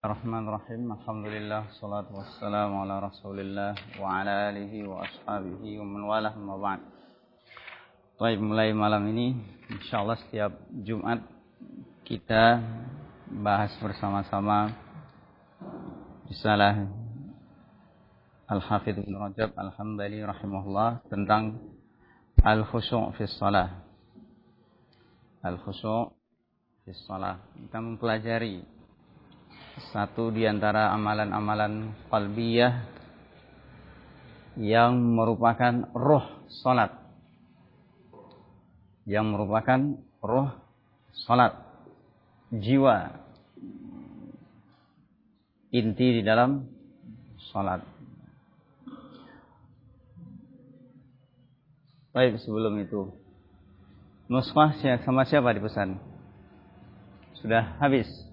Bismillahirrahmanirrahim. Alhamdulillah salatu wassalamu ala Rasulillah wa ala alihi wa ashabihi wa man walah ma ba'd. Baik, mulai malam ini insyaallah setiap Jumat kita bahas bersama-sama risalah Al-Hafidz Ibnu Rajab Al-Hambali rahimahullah tentang al-khusyu' fi shalah. Al-khusyu' fi shalah. Kita mempelajari satu di antara amalan-amalan qalbiyah yang merupakan roh salat. Yang merupakan roh salat. Jiwa inti di dalam salat. Baik, sebelum itu. Nusfah sama siapa dipesan? Sudah habis.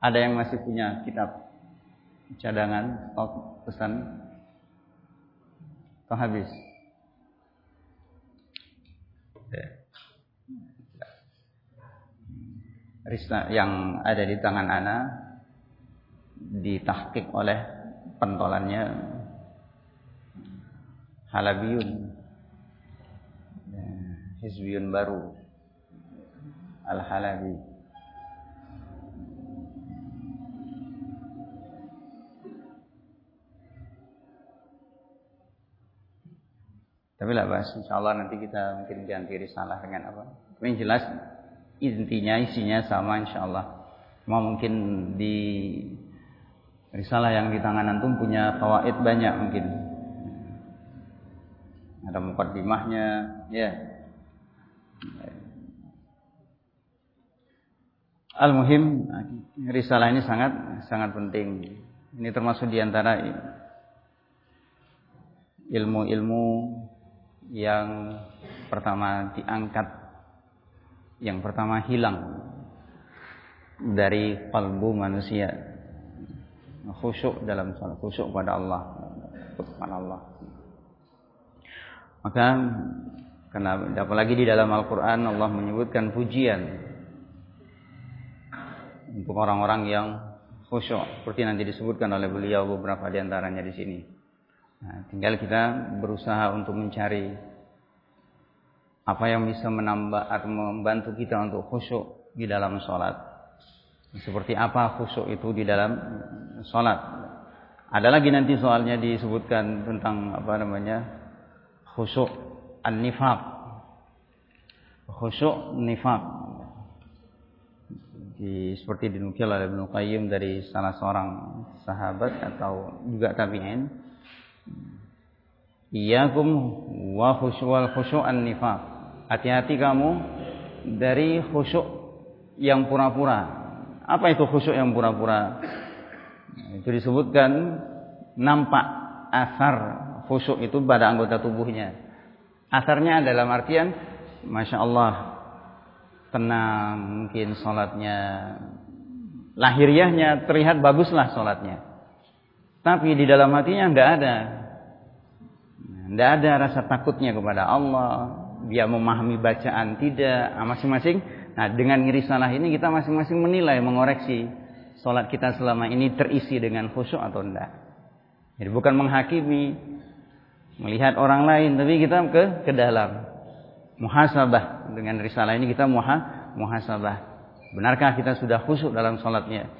Ada yang masih punya kitab cadangan, stok pesan, atau habis? Risna yang ada di tangan Ana ditahkik oleh pentolannya Halabiyun Hizbiyun baru. Al-Halabi Tapi lah bahas insya Allah nanti kita mungkin ganti risalah dengan apa. Tapi yang jelas intinya isinya sama insya Allah. Cuma mungkin di risalah yang di tangan antum punya fawaid banyak mungkin. Ada mukaddimahnya, ya. Al-muhim risalah ini sangat sangat penting. Ini termasuk di antara ilmu-ilmu yang pertama diangkat, yang pertama hilang dari kalbu manusia. Khusyuk dalam salat, khusyuk pada Allah, kepada Allah. Maka karena apalagi di dalam Al-Qur'an Allah menyebutkan pujian untuk orang-orang yang khusyuk seperti nanti disebutkan oleh beliau beberapa di antaranya di sini. Nah, tinggal kita berusaha untuk mencari apa yang bisa menambah atau membantu kita untuk khusyuk di dalam sholat. Seperti apa khusyuk itu di dalam sholat. Ada lagi nanti soalnya disebutkan tentang apa namanya khusyuk an-nifaq. Khusyuk nifaq. Di, seperti dinukil oleh Ibnu Qayyim dari salah seorang sahabat atau juga tabi'in Iyakum wa khusyu'al khusyu'an nifaq. Hati-hati kamu dari khusyuk yang pura-pura. Apa itu khusyuk yang pura-pura? Itu disebutkan nampak asar khusyuk itu pada anggota tubuhnya. Asarnya dalam artian Masya Allah tenang mungkin sholatnya lahiriahnya terlihat baguslah sholatnya tapi di dalam hatinya tidak ada tidak ada rasa takutnya kepada Allah. Dia memahami bacaan tidak. Ah, masing-masing. Nah dengan salah ini kita masing-masing menilai, mengoreksi. Sholat kita selama ini terisi dengan khusyuk atau tidak. Jadi bukan menghakimi. Melihat orang lain. Tapi kita ke, ke dalam. Muhasabah. Dengan risalah ini kita muha, muhasabah. Benarkah kita sudah khusyuk dalam sholatnya?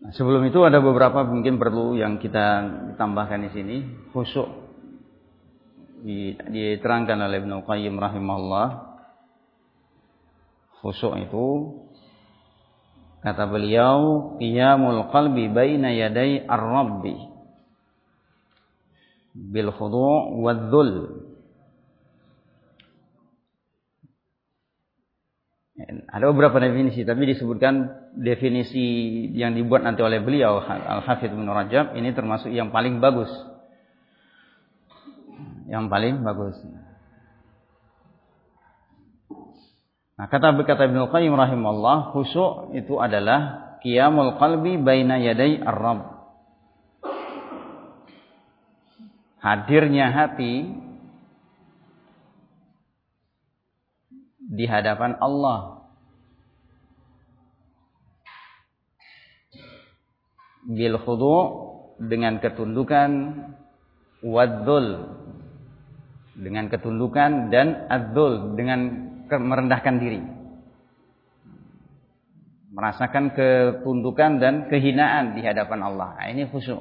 Nah, sebelum itu ada beberapa mungkin perlu yang kita tambahkan di sini. Khusyuk diterangkan oleh Ibnu Qayyim rahimahullah. Khusyuk itu kata beliau qiyamul qalbi baina yaday ar-rabbi bil khudu' wadzul Ada beberapa definisi, tapi disebutkan definisi yang dibuat nanti oleh beliau Al-Hafidz Ibnu Rajab ini termasuk yang paling bagus. Yang paling bagus. Nah, kata berkata Ibnu Qayyim rahimahullah, khusyuk itu adalah qiyamul qalbi baina yaday ar-rabb. Hadirnya hati di hadapan Allah. Bil khudu' dengan ketundukan wadzul dengan ketundukan dan adzul dengan merendahkan diri merasakan ketundukan dan kehinaan di hadapan Allah. Nah, ini khusyuk.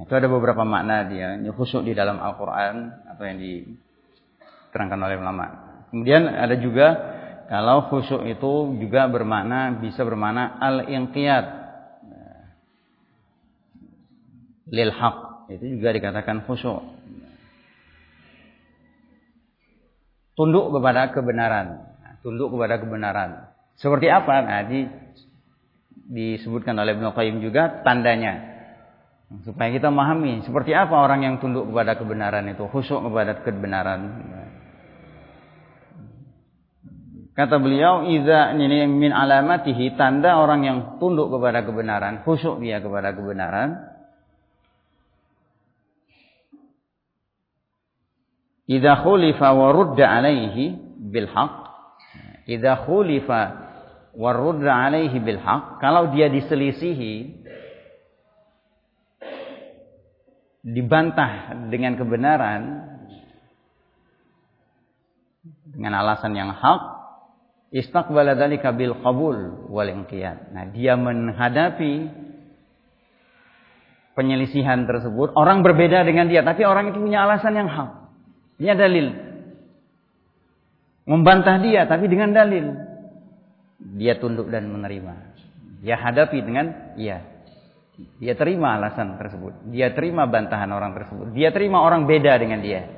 Itu ada beberapa makna dia. Khusyuk di dalam Al-Quran atau yang diterangkan oleh ulama. Kemudian ada juga kalau khusyuk itu juga bermakna bisa bermakna al-inqiyad lil haq. Itu juga dikatakan khusyuk. tunduk kepada kebenaran. Tunduk kepada kebenaran. Seperti apa? Nah, di, disebutkan oleh Ibnu Qayyim juga tandanya. Supaya kita memahami seperti apa orang yang tunduk kepada kebenaran itu, khusyuk kepada kebenaran. Kata beliau, "Idza min alamatihi tanda orang yang tunduk kepada kebenaran, khusyuk dia kepada kebenaran." Idza khulifa wa rudda alaihi bil haq. Idza khulifa wa rudda alaihi bil haq. Kalau dia diselisihi dibantah dengan kebenaran dengan alasan yang hak istaqbala dzalika bil qabul wal inqiyad. Nah, dia menghadapi penyelisihan tersebut orang berbeda dengan dia tapi orang itu punya alasan yang hak. Ini dalil. Membantah dia tapi dengan dalil. Dia tunduk dan menerima. Dia hadapi dengan iya. Dia terima alasan tersebut. Dia terima bantahan orang tersebut. Dia terima orang beda dengan dia.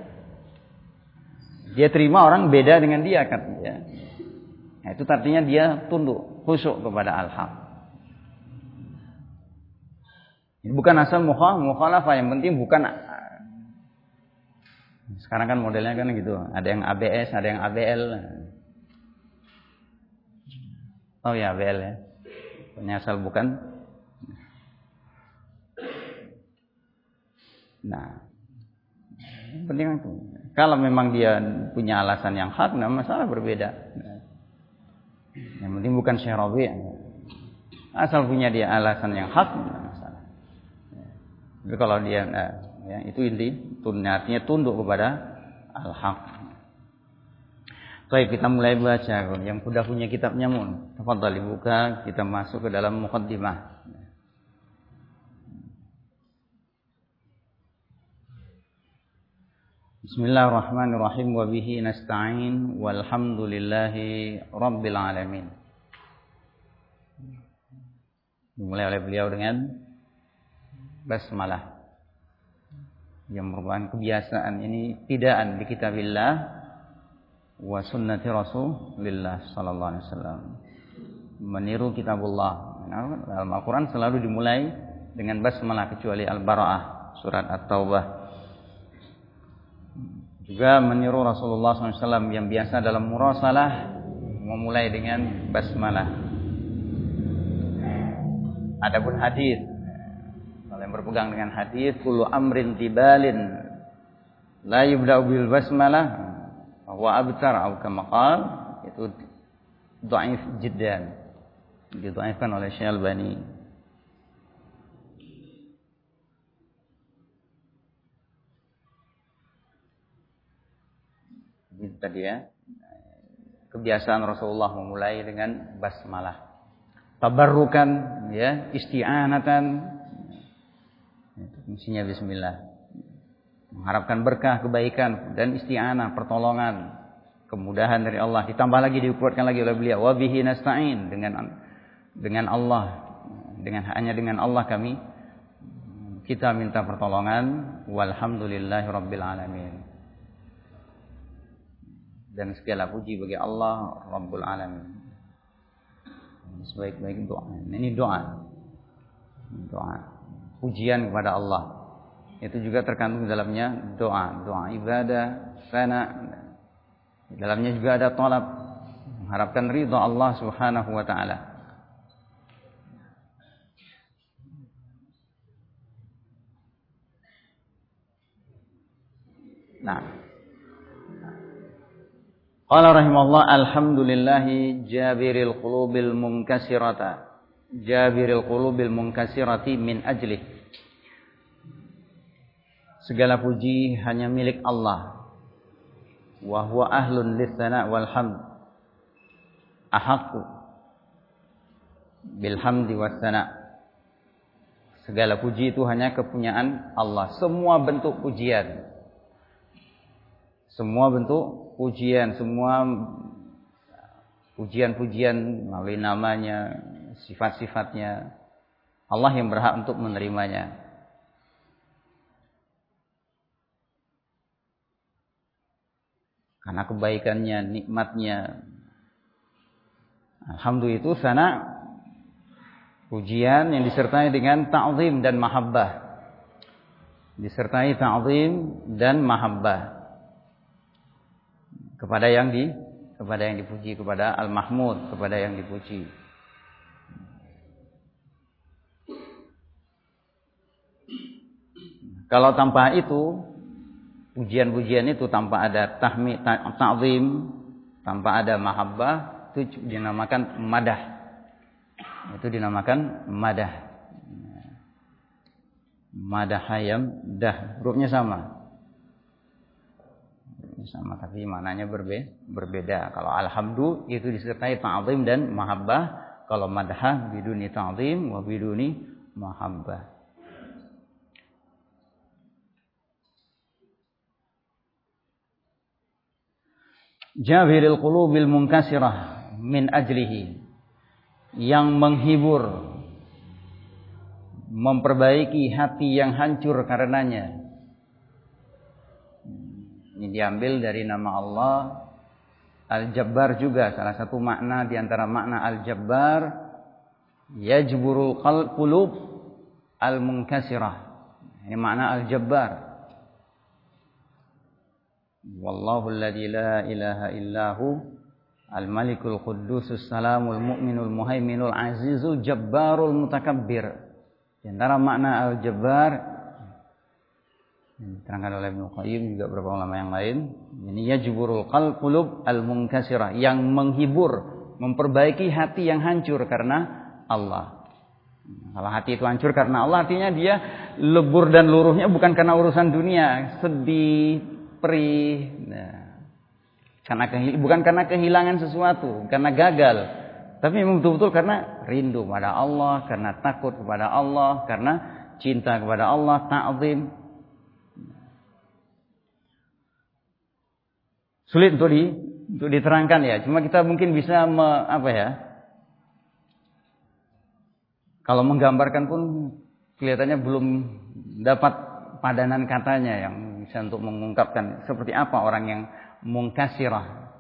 Dia terima orang beda dengan dia kan ya. Nah, itu artinya dia tunduk, khusyuk kepada al-haq. Bukan asal mukhalafah, yang penting bukan sekarang kan modelnya kan gitu. Ada yang ABS, ada yang ABL. Oh ya ABL ya. Penyasal bukan. Nah, penting itu. Kalau memang dia punya alasan yang hak, nah masalah berbeda. Yang penting bukan syarawi. Asal punya dia alasan yang hak, nah masalah. Tapi kalau dia nah, ya, itu inti artinya tunduk kepada al-haq Baik, kita mulai baca. Yang sudah punya kitabnya mun. Tafadhal dibuka, kita masuk ke dalam muqaddimah. Bismillahirrahmanirrahim. Wa bihi nasta'in. Walhamdulillahi rabbil alamin. Dimulai oleh beliau dengan basmalah. Yang merupakan kebiasaan ini tidaan di kitabillah wa sunnati rasulillah sallallahu alaihi wasallam. Meniru kitabullah. Al-Quran selalu dimulai dengan basmalah kecuali Al-Bara'ah surat At-Taubah juga meniru Rasulullah SAW yang biasa dalam murasalah memulai dengan basmalah. Adapun hadis yang berpegang dengan hadis kullu amrin tibalin la yubda'u bil basmalah wa abtar atau kama qal itu dhaif jiddan didhaifkan oleh Syekh Albani itu tadi ya. Kebiasaan Rasulullah memulai dengan basmalah. Tabarrukan ya isti'anatan. Mestinya bismillah. Mengharapkan berkah, kebaikan dan isti'anah, pertolongan, kemudahan dari Allah. Ditambah lagi dikuatkan lagi oleh beliau, wa bihi nasta'in. Dengan dengan Allah, dengan hanya dengan Allah kami. Kita minta pertolongan. Walhamdulillahi rabbil alamin. Dan segala puji bagi Allah Rabbul Alamin. Sebaik-baik doa. Ini doa. Doa pujian kepada Allah. Itu juga terkandung dalamnya doa, doa ibadah, sana dalamnya juga ada tolak mengharapkan ridha Allah Subhanahu wa taala. Nah. Qala rahimahullah alhamdulillahi jabiril qulubil munkasirata jabiril qulubil munkasirati min ajlih Segala puji hanya milik Allah. Wa huwa ahlun litsana wal hamd. Ahaqqu bil hamdi was sana. Segala puji itu hanya kepunyaan Allah. Semua bentuk pujian. Semua bentuk pujian, semua pujian-pujian melalui namanya, sifat-sifatnya. Allah yang berhak untuk menerimanya. karena kebaikannya, nikmatnya. Alhamdulillah itu sana pujian yang disertai dengan ta'zim dan mahabbah. Disertai ta'zim dan mahabbah kepada yang di kepada yang dipuji, kepada al-mahmud, kepada yang dipuji. Kalau tanpa itu pujian-pujian itu tanpa ada tahmi ta'zim, tanpa ada mahabbah itu dinamakan madah. Itu dinamakan madah. Madah hayam dah, hurufnya sama. Sama tapi maknanya berbe berbeda. Kalau alhamdu itu disertai ta'zim dan mahabbah. Kalau madhah biduni ta'zim wa biduni mahabbah. Jabiril qulubil munkasirah min ajlihi yang menghibur memperbaiki hati yang hancur karenanya. Ini diambil dari nama Allah Al-Jabbar juga salah satu makna di antara makna Al-Jabbar yajburul qulub al-munkasirah. Ini makna Al-Jabbar. Wallahu alladzi la ilaha illahu Al-Malikul Quddusus Salamul Mu'minul Muhaiminul Azizul Jabbarul Mutakabbir. Di antara makna Al-Jabbar diterangkan oleh Ibnu Qayyim juga beberapa ulama yang lain. Ini yajburul qalb al-munkasirah yang menghibur, memperbaiki hati yang hancur karena Allah. Kalau hati itu hancur karena Allah artinya dia lebur dan luruhnya bukan karena urusan dunia, sedih, perih. Nah, karena bukan karena kehilangan sesuatu, karena gagal, tapi memang betul-betul karena rindu pada Allah, karena takut kepada Allah, karena cinta kepada Allah, ta'zim. Sulit untuk di untuk diterangkan ya. Cuma kita mungkin bisa me, apa ya? Kalau menggambarkan pun kelihatannya belum dapat padanan katanya yang bisa untuk mengungkapkan seperti apa orang yang mungkasirah.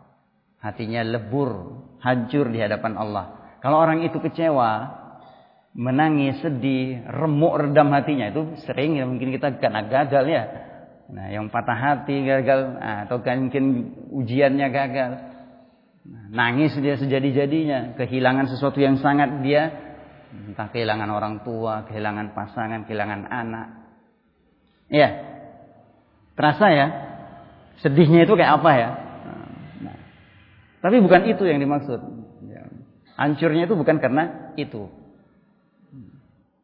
Hatinya lebur, hancur di hadapan Allah. Kalau orang itu kecewa, menangis, sedih, remuk redam hatinya itu sering ya mungkin kita karena gagal ya. Nah, yang patah hati gagal, nah, atau kan mungkin ujiannya gagal. Nah, nangis dia sejadi-jadinya, kehilangan sesuatu yang sangat dia entah kehilangan orang tua, kehilangan pasangan, kehilangan anak. Ya, Terasa ya? Sedihnya itu kayak apa ya? Nah, tapi bukan itu yang dimaksud. Ya. Hancurnya itu bukan karena itu.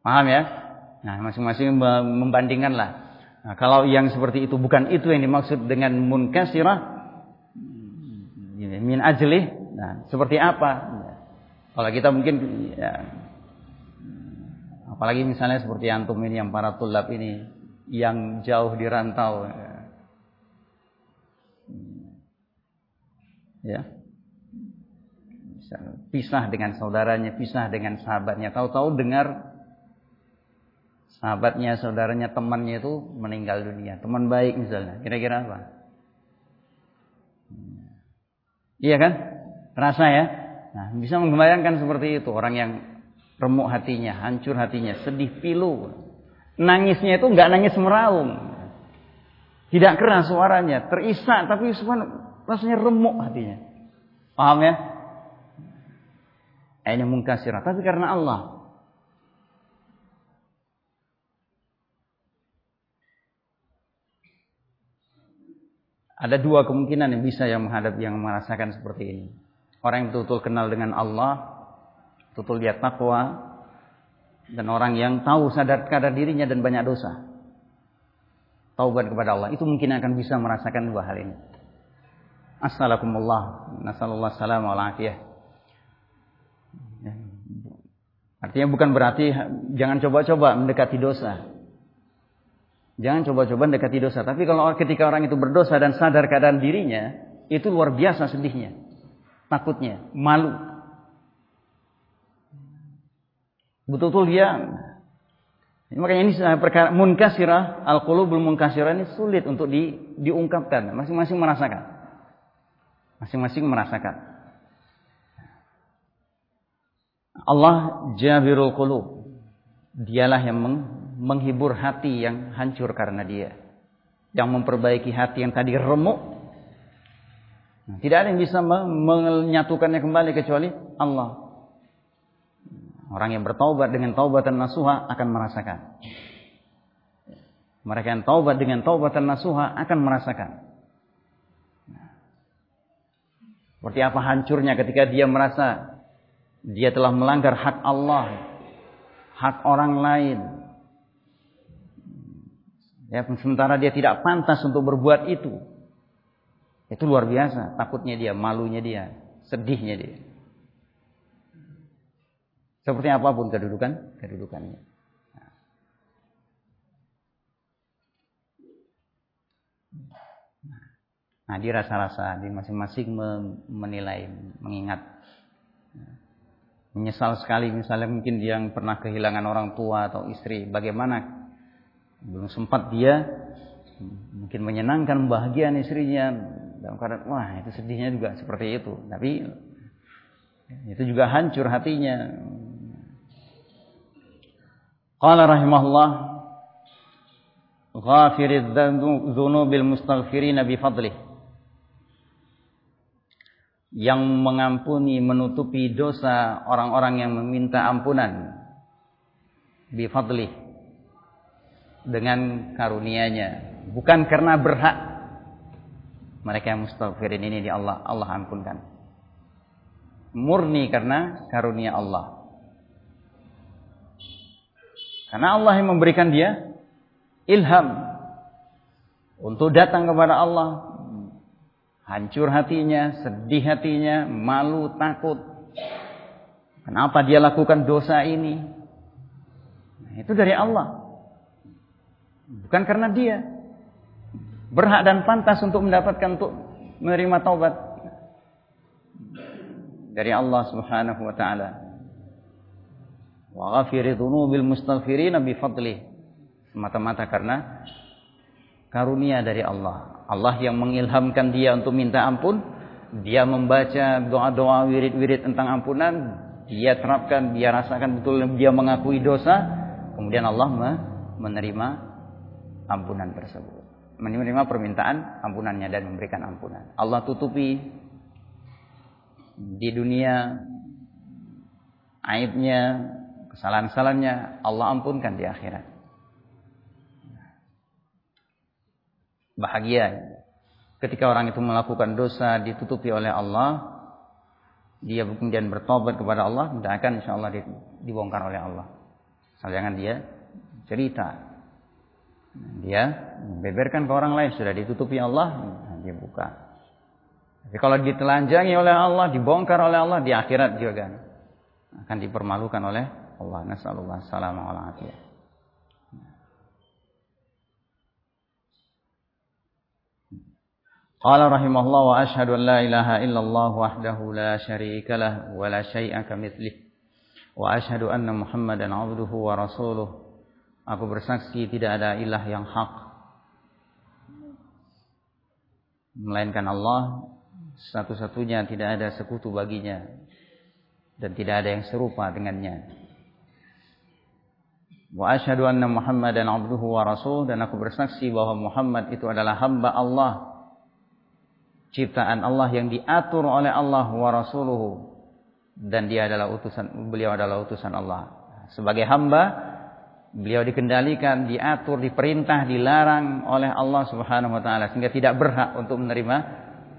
Paham ya? Nah, masing-masing membandingkanlah. Nah, kalau yang seperti itu bukan itu yang dimaksud dengan munkasirah min ajlih. Nah, seperti apa? Kalau kita mungkin ya, apalagi misalnya seperti antum ini yang para tulab ini yang jauh di rantau. Ya. Pisah dengan saudaranya, pisah dengan sahabatnya. Tahu-tahu dengar sahabatnya, saudaranya, temannya itu meninggal dunia. Teman baik misalnya. Kira-kira apa? Iya kan? Rasa ya? Nah, bisa menggambarkan seperti itu. Orang yang remuk hatinya, hancur hatinya, sedih pilu. Nangisnya itu nggak nangis meraung. Tidak keras suaranya, terisak tapi Rasanya remuk hatinya. Paham ya? Ini mungkasirah. Tapi karena Allah. Ada dua kemungkinan yang bisa yang menghadap yang merasakan seperti ini. Orang yang betul-betul kenal dengan Allah, betul dia takwa, dan orang yang tahu sadar kadar dirinya dan banyak dosa. Taubat kepada Allah, itu mungkin akan bisa merasakan dua hal ini. Assalamualaikum Nasallallahu salam ya. Artinya bukan berarti jangan coba-coba mendekati dosa. Jangan coba-coba mendekati dosa. Tapi kalau ketika orang itu berdosa dan sadar keadaan dirinya, itu luar biasa sedihnya. Takutnya, malu. Betul-betul dia Makanya ini perkara munkasirah, al-qulubul munkasirah ini sulit untuk di, diungkapkan. Masing-masing merasakan. Masing-masing merasakan. Allah Jabirul Qulub. Dialah yang menghibur hati yang hancur karena dia. Yang memperbaiki hati yang tadi remuk. Tidak ada yang bisa menyatukannya kembali kecuali Allah. Orang yang bertaubat dengan taubatan nasuha akan merasakan. Mereka yang taubat dengan taubatan nasuha akan merasakan. Seperti apa hancurnya ketika dia merasa dia telah melanggar hak Allah, hak orang lain, Ya, sementara dia tidak pantas untuk berbuat itu. Itu luar biasa. Takutnya dia, malunya dia, sedihnya dia. Seperti apa pun kedudukan, kedudukannya. Nah, dia rasa-rasa di masing-masing menilai, mengingat. Menyesal sekali misalnya mungkin dia yang pernah kehilangan orang tua atau istri. Bagaimana belum sempat dia mungkin menyenangkan bahagia istrinya. Dalam keadaan wah itu sedihnya juga seperti itu. Tapi itu juga hancur hatinya. Qala rahimahullah ghafiridz dzunubil mustaghfirin bi fadlih. Yang mengampuni menutupi dosa orang-orang yang meminta ampunan bi fadlih dengan karunia-Nya, bukan karena berhak. Mereka yang mustaghfirin ini di Allah, Allah ampunkan. Murni karena karunia Allah. Karena Allah yang memberikan dia ilham untuk datang kepada Allah. Hancur hatinya, sedih hatinya, malu, takut. Kenapa dia lakukan dosa ini? Nah, itu dari Allah. Bukan karena dia berhak dan pantas untuk mendapatkan untuk menerima taubat dari Allah Subhanahu wa taala. Wa ghafiri dzunubil mustaghfirin bi fadli. Semata-mata karena karunia dari Allah. Allah yang mengilhamkan dia untuk minta ampun, dia membaca doa-doa wirid-wirid tentang ampunan, dia terapkan, dia rasakan betul dia mengakui dosa, kemudian Allah menerima ampunan tersebut. Menerima permintaan ampunannya dan memberikan ampunan. Allah tutupi di dunia aibnya, kesalahan-kesalahannya Allah ampunkan di akhirat. Bahagia ketika orang itu melakukan dosa ditutupi oleh Allah, dia kemudian bertobat kepada Allah, tidak akan insya Allah dibongkar oleh Allah. Jangan dia cerita dia beberkan ke orang lain sudah ditutupi Allah, dia buka. Tapi kalau ditelanjangi oleh Allah, dibongkar oleh Allah di akhirat juga akan dipermalukan oleh Allah. Nasallallahu alaihi wasallam. Qala rahimahullah wa ashadu an la ilaha illallah wahdahu la sharika lah wa la syai'a kamitslihi wa ashadu anna Muhammadan 'abduhu wa rasuluh Aku bersaksi tidak ada ilah yang hak melainkan Allah satu-satunya tidak ada sekutu baginya dan tidak ada yang serupa dengannya. Wa asyhadu anna Muhammadan abduhu wa dan aku bersaksi bahwa Muhammad itu adalah hamba Allah ciptaan Allah yang diatur oleh Allah wa rasuluhu dan dia adalah utusan beliau adalah utusan Allah. Sebagai hamba beliau dikendalikan, diatur, diperintah, dilarang oleh Allah Subhanahu wa taala sehingga tidak berhak untuk menerima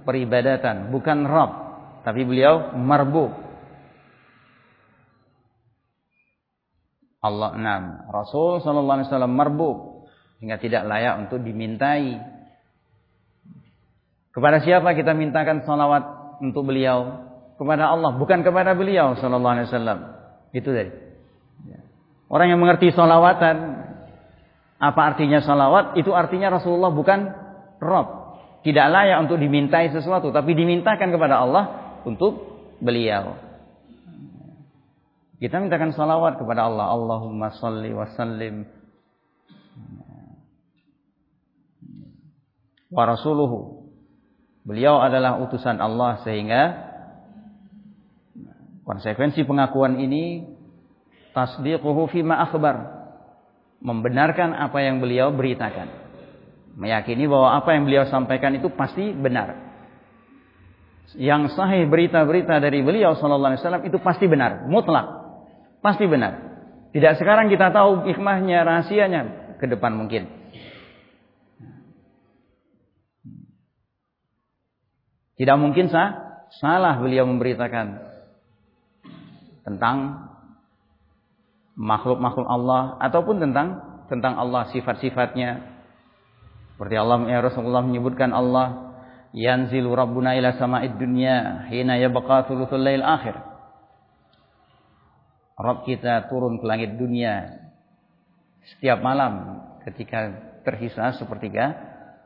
peribadatan, bukan Rabb, tapi beliau marbub. Allah enam, Rasul sallallahu alaihi wasallam marbub sehingga tidak layak untuk dimintai. Kepada siapa kita mintakan salawat untuk beliau? Kepada Allah, bukan kepada beliau sallallahu alaihi wasallam. Itu tadi. Orang yang mengerti salawatan, apa artinya salawat? Itu artinya Rasulullah bukan Rob. Tidak layak untuk dimintai sesuatu, tapi dimintakan kepada Allah untuk beliau. Kita mintakan salawat kepada Allah. Allahumma salli wa sallim wa rasuluhu. Beliau adalah utusan Allah sehingga konsekuensi pengakuan ini tasdiquhu fima akhbar. Membenarkan apa yang beliau beritakan. Meyakini bahwa apa yang beliau sampaikan itu pasti benar. Yang sahih berita-berita dari beliau sallallahu alaihi wasallam itu pasti benar, mutlak. Pasti benar. Tidak sekarang kita tahu hikmahnya, rahasianya ke depan mungkin. Tidak mungkin sah, salah beliau memberitakan tentang makhluk-makhluk Allah ataupun tentang tentang Allah sifat-sifatnya. Seperti Allah ya Rasulullah menyebutkan Allah yanzilu rabbuna ila sama'id dunya hina yabqa thuluthul lail akhir. Rabb kita turun ke langit dunia setiap malam ketika tersisa sepertiga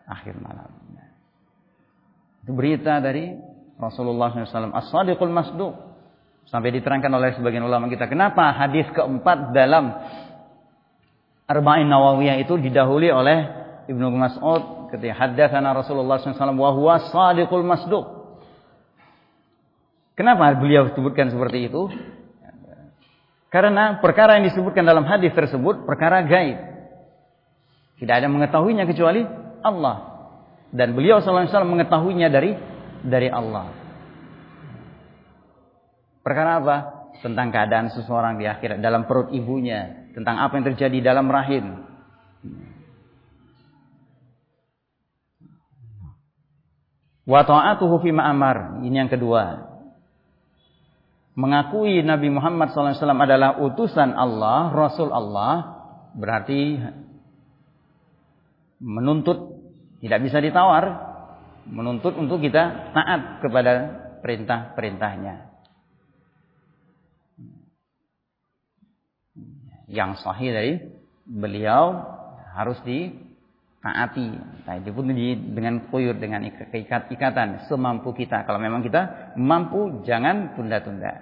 akhir malam. Itu berita dari Rasulullah SAW. As-sadiqul. Sampai diterangkan oleh sebagian ulama kita. Kenapa hadis keempat dalam Arba'in Nawawiyah itu didahului oleh Ibnu Mas'ud ketika haddatsana Rasulullah SAW wa huwa sadiqul masduq. Kenapa beliau sebutkan seperti itu? Karena perkara yang disebutkan dalam hadis tersebut perkara gaib. Tidak ada mengetahuinya kecuali Allah dan beliau wasallam mengetahuinya dari dari Allah. Perkara apa? Tentang keadaan seseorang di akhirat dalam perut ibunya, tentang apa yang terjadi dalam rahim. Wa ta'atuhu fi ma'amar. Ini yang kedua. Mengakui Nabi Muhammad SAW adalah utusan Allah, Rasul Allah, berarti menuntut tidak bisa ditawar. Menuntut untuk kita taat kepada perintah-perintahnya. Yang sahih dari beliau harus ditaati. Nah, itu pun dengan kuyur, dengan ikat, ikatan semampu kita. Kalau memang kita mampu, jangan tunda-tunda.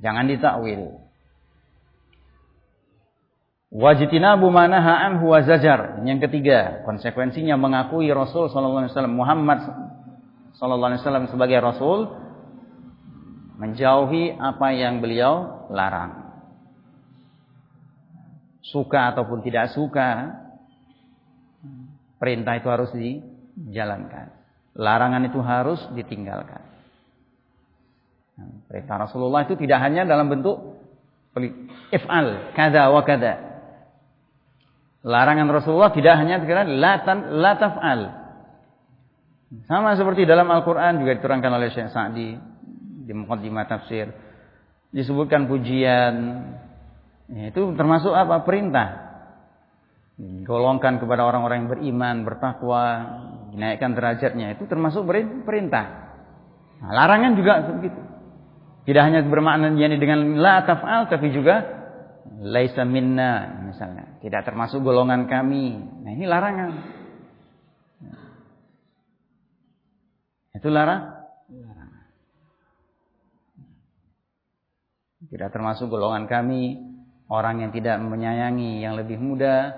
Jangan ditakwil. Wajtinabu manaha anhu wa. Yang ketiga, konsekuensinya mengakui Rasul sallallahu Muhammad sallallahu sebagai rasul menjauhi apa yang beliau larang. Suka ataupun tidak suka, perintah itu harus dijalankan. Larangan itu harus ditinggalkan. Perintah Rasulullah itu tidak hanya dalam bentuk if'al, kada wa kada. Larangan Rasulullah tidak hanya dikatakan la tan la taf'al. Sama seperti dalam Al-Qur'an juga diterangkan oleh Syekh Sa'di di muqaddimah tafsir. Disebutkan pujian ya, itu termasuk apa? Perintah. Golongkan kepada orang-orang yang beriman, bertakwa, dinaikkan derajatnya itu termasuk perintah. Nah, larangan juga begitu. Tidak hanya bermakna yani dengan la taf'al tapi juga laisa minna misalnya, tidak termasuk golongan kami. Nah, ini larangan. Itu larang. Tidak termasuk golongan kami, orang yang tidak menyayangi yang lebih muda,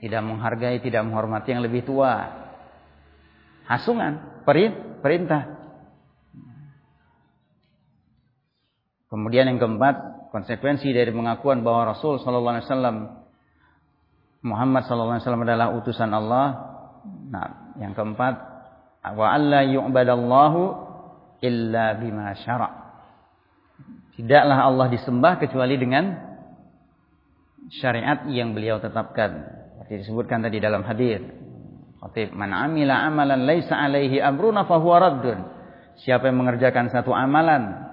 tidak menghargai, tidak menghormati yang lebih tua. Hasungan, perintah. Kemudian yang keempat, konsekuensi dari pengakuan bahwa Rasul Wasallam Muhammad wasallam adalah utusan Allah. Nah, yang keempat, wa alla yu'badallahu illa bima syara'. Tidaklah Allah disembah kecuali dengan syariat yang beliau tetapkan. Seperti disebutkan tadi dalam hadir. Khatib, man amila amalan laisa alaihi amruna fahuwa raddun. Siapa yang mengerjakan satu amalan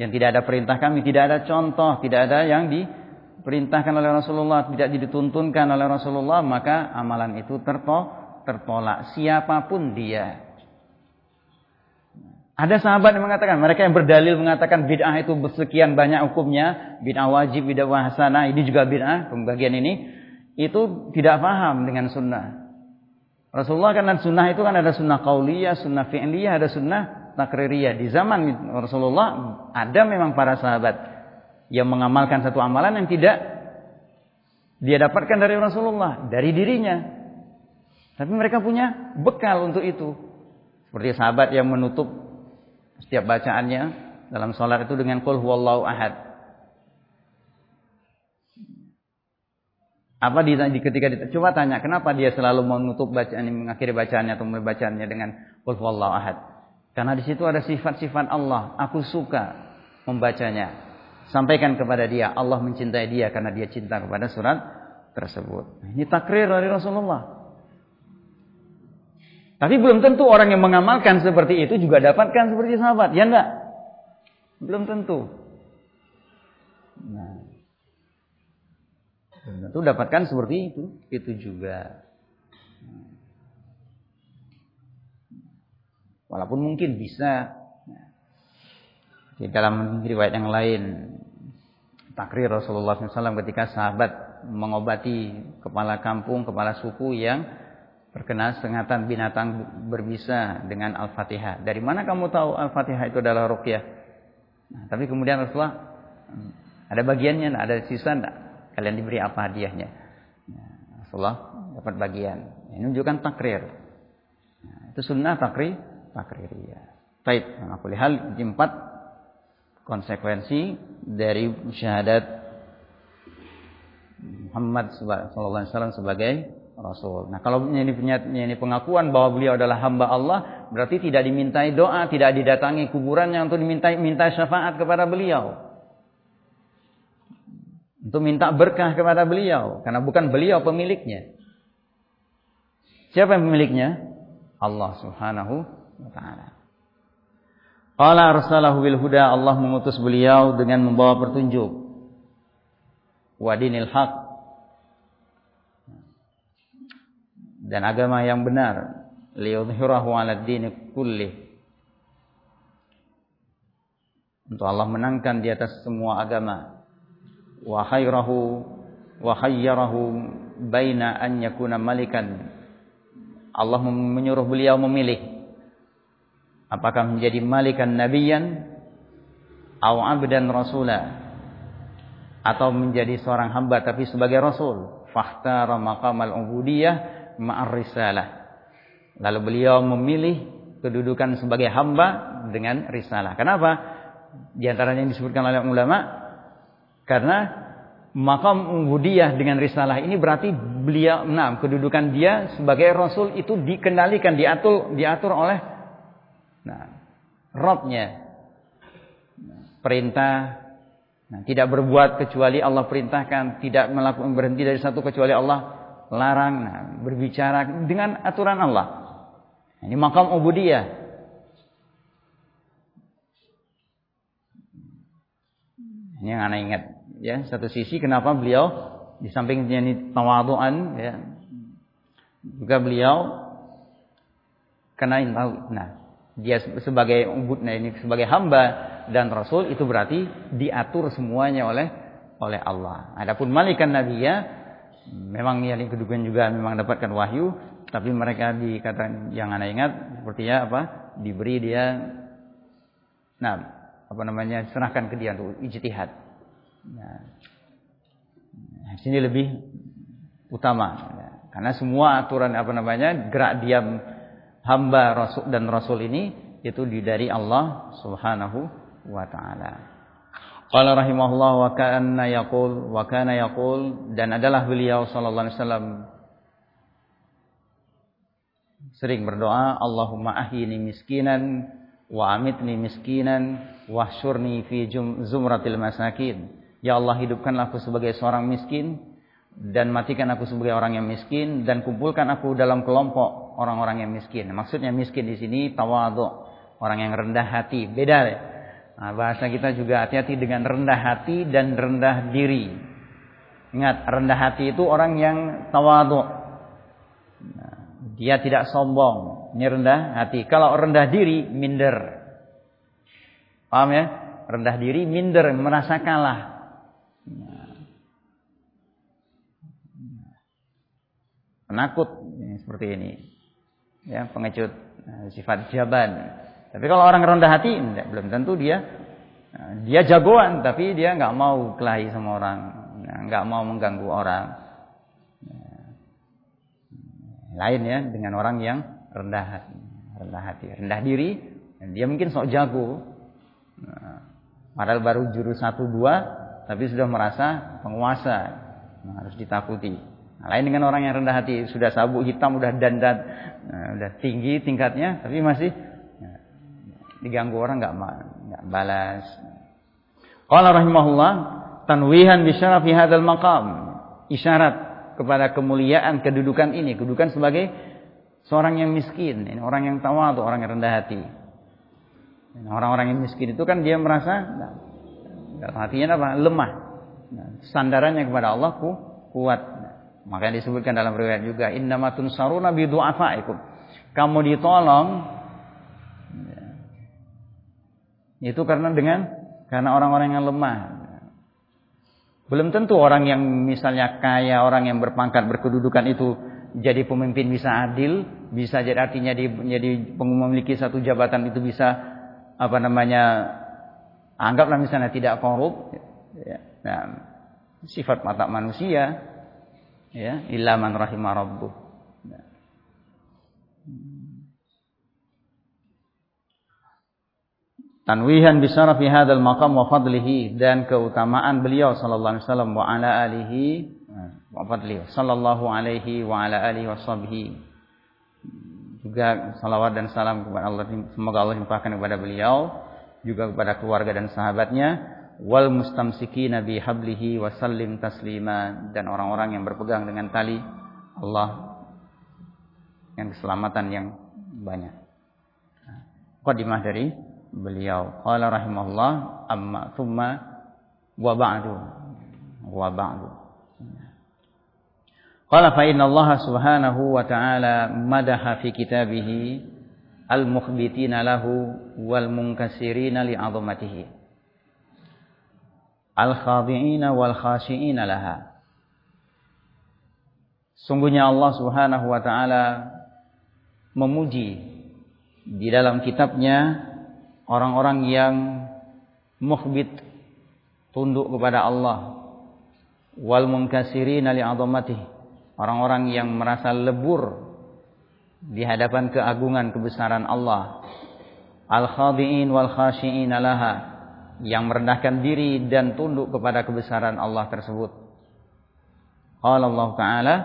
yang tidak ada perintah kami, tidak ada contoh, tidak ada yang diperintahkan oleh Rasulullah, tidak dituntunkan oleh Rasulullah, maka amalan itu tertolak siapa pun dia. Ada sahabat yang mengatakan, mereka yang berdalil mengatakan bid'ah itu sekian banyak hukumnya, bid'ah wajib, bid'ah hasanah, ini juga bid'ah, pembagian ini, itu tidak paham dengan sunnah. Rasulullah kan sunnah itu kan ada sunnah qauliyah, sunnah fi'liyah, ada sunnah takririyah. Di zaman Rasulullah ada memang para sahabat yang mengamalkan satu amalan yang tidak dia dapatkan dari Rasulullah, dari dirinya. Tapi mereka punya bekal untuk itu. Seperti sahabat yang menutup setiap bacaannya dalam sholat itu dengan qul huwallahu ahad. Apa di, ketika di, coba tanya kenapa dia selalu menutup bacaan mengakhiri bacaannya atau membacaannya dengan qul huwallahu ahad? Karena di situ ada sifat-sifat Allah. Aku suka membacanya. Sampaikan kepada dia. Allah mencintai dia karena dia cinta kepada surat tersebut. Ini takrir dari Rasulullah. Tapi belum tentu orang yang mengamalkan seperti itu juga dapatkan seperti sahabat. Ya enggak? Belum tentu. Nah. Belum tentu dapatkan seperti itu. Itu juga. Walaupun mungkin bisa di dalam riwayat yang lain takrir Rasulullah SAW ketika sahabat mengobati kepala kampung, kepala suku yang terkena sengatan binatang berbisa dengan Al-Fatihah. Dari mana kamu tahu Al-Fatihah itu adalah ruqyah? Nah, tapi kemudian Rasulullah hmm, ada bagiannya, ada sisa enggak? Kalian diberi apa hadiahnya? Nah, Rasulullah dapat bagian. Ini menunjukkan takrir. Nah, itu sunnah takrir takririyah. Baik, aku lihat empat konsekuensi dari syahadat Muhammad wasallam sebagai rasul. Nah, kalau ini ini pengakuan bahwa beliau adalah hamba Allah, berarti tidak dimintai doa, tidak didatangi kuburannya untuk dimintai minta syafaat kepada beliau. Untuk minta berkah kepada beliau, karena bukan beliau pemiliknya. Siapa yang pemiliknya? Allah Subhanahu wa taala. Qala arsalahu bil huda Allah mengutus beliau dengan membawa petunjuk. Wa dinil haq. Dan agama yang benar. Liyudhhirahu ala dini kulli. Untuk Allah menangkan di atas semua agama. Wa khairahu wa khayyarahu baina an yakuna malikan. Allah menyuruh beliau memilih apakah menjadi malikan nabiyan atau abdan rasula atau menjadi seorang hamba tapi sebagai rasul fakhtara maqamal ubudiyah ma'ar risalah. Lalu beliau memilih kedudukan sebagai hamba dengan risalah. Kenapa? Di antaranya yang disebutkan oleh ulama karena makam ubudiyah dengan risalah ini berarti beliau nah kedudukan dia sebagai rasul itu dikendalikan diatur diatur oleh Nah, perintah nah, tidak berbuat kecuali Allah perintahkan, tidak melakukan berhenti dari satu kecuali Allah larang, nah, berbicara dengan aturan Allah. Ini makam ubudiyah. Ini yang anak ingat ya, satu sisi kenapa beliau di samping ini tawaduan ya. Juga beliau kenal tahu. Nah, dia sebagai nah ini sebagai hamba dan rasul itu berarti diatur semuanya oleh oleh Allah. Adapun malikan nabi ya memang yang kedudukan juga memang dapatkan wahyu tapi mereka dikatakan yang anda ingat sepertinya apa diberi dia nah apa namanya serahkan ke dia untuk ijtihad. Nah, sini lebih utama karena semua aturan apa namanya gerak diam hamba rasul dan rasul ini itu dari Allah Subhanahu wa taala. Qala rahimahullah wa kana yaqul wa kana yaqul dan adalah beliau sallallahu alaihi wasallam sering berdoa Allahumma ahyini miskinan wa amitni miskinan wahsyurni fi zumratil masakin. Ya Allah hidupkanlah aku sebagai seorang miskin dan matikan aku sebagai orang yang miskin dan kumpulkan aku dalam kelompok orang-orang yang miskin. Maksudnya miskin di sini tawadhu orang yang rendah hati. Beda ya Nah, bahasa kita juga hati-hati dengan rendah hati dan rendah diri. Ingat, rendah hati itu orang yang tawadhu. Nah, dia tidak sombong. Ini rendah hati. Kalau rendah diri, minder. Paham ya? Rendah diri, minder, merasa kalah. Nah. Penakut seperti ini. Ya, pengecut, nah, sifat jaban. Tapi kalau orang rendah hati, enggak, belum tentu dia dia jagoan, tapi dia nggak mau kelahi sama orang, nggak mau mengganggu orang. Lain ya dengan orang yang rendah hati, rendah hati, rendah diri, dia mungkin sok jago. Padahal baru jurus satu dua, tapi sudah merasa penguasa, nah, harus ditakuti. Nah, lain dengan orang yang rendah hati, sudah sabuk hitam, udah dandan, nah, udah tinggi tingkatnya, tapi masih diganggu orang nggak nggak balas. Qala rahimahullah tanwihan bi syarafi hadzal maqam. Isyarat kepada kemuliaan kedudukan ini, kedudukan sebagai seorang yang miskin, ini orang yang tawadhu, orang yang rendah hati. Orang-orang yang miskin itu kan dia merasa dalam hatinya apa? lemah. Nah, sandarannya kepada Allah ku, kuat. Makanya disebutkan dalam riwayat juga innamatun saruna bi du'afaikum. Kamu ditolong itu karena dengan karena orang-orang yang lemah. Belum tentu orang yang misalnya kaya, orang yang berpangkat, berkedudukan itu jadi pemimpin bisa adil, bisa jadi artinya dia jadi memiliki satu jabatan itu bisa apa namanya anggaplah misalnya tidak korup. Nah, sifat mata manusia, ya, ilaman rahimah rabbuh. Tanwihan bisarafi hadzal maqam wa fadlihi dan keutamaan beliau sallallahu alaihi wasallam wa ala alihi wa fadlihi sallallahu alaihi wa ala alihi washabbihi juga salawat dan salam kepada Allah semoga Allah limpahkan kepada beliau juga kepada keluarga dan sahabatnya wal mustamsiki nabi hablihi wa sallim taslima dan orang-orang yang berpegang dengan tali Allah yang keselamatan yang banyak. Qadimah dari beliau. Qala rahimahullah amma thumma wa ba'du. Wa ba'du. Qala fa inna Allah subhanahu wa ta'ala madaha fi kitabih al-mukhbitina lahu wal munkasirina li 'azamatihi al-khadi'ina wal khashi'ina laha. Sungguhnya Allah Subhanahu wa taala memuji di dalam kitabnya orang-orang yang mukhbit tunduk kepada Allah. Wal munkasirin li azamatih. Orang-orang yang merasa lebur di hadapan keagungan kebesaran Allah. Al khadiin wal khashiin laha. Yang merendahkan diri dan tunduk kepada kebesaran Allah tersebut. Qala Allah taala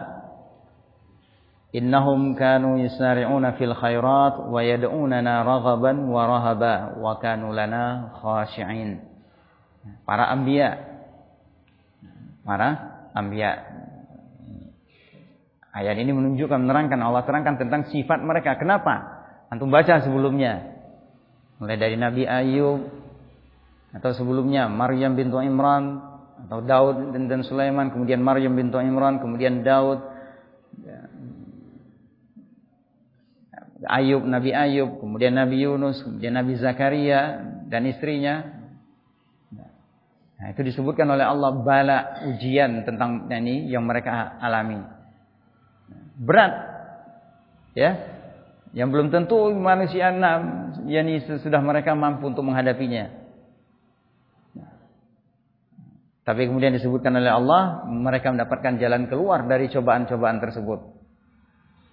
Innahum kanu yusari'una fil khairat wa yad'unana raghaban wa rahaba wa kanu lana khashi'in. Para anbiya. Para anbiya. Ayat ini menunjukkan menerangkan Allah terangkan tentang sifat mereka. Kenapa? Antum baca sebelumnya. Mulai dari Nabi Ayub atau sebelumnya Maryam bintu Imran atau Daud dan Sulaiman, kemudian Maryam bintu Imran, kemudian Daud Ayub, Nabi Ayub, kemudian Nabi Yunus, kemudian Nabi Zakaria dan istrinya. Nah, itu disebutkan oleh Allah bala ujian tentang ini yang mereka alami. Berat. Ya. Yang belum tentu manusia enam yakni sudah mereka mampu untuk menghadapinya. Tapi kemudian disebutkan oleh Allah mereka mendapatkan jalan keluar dari cobaan-cobaan tersebut.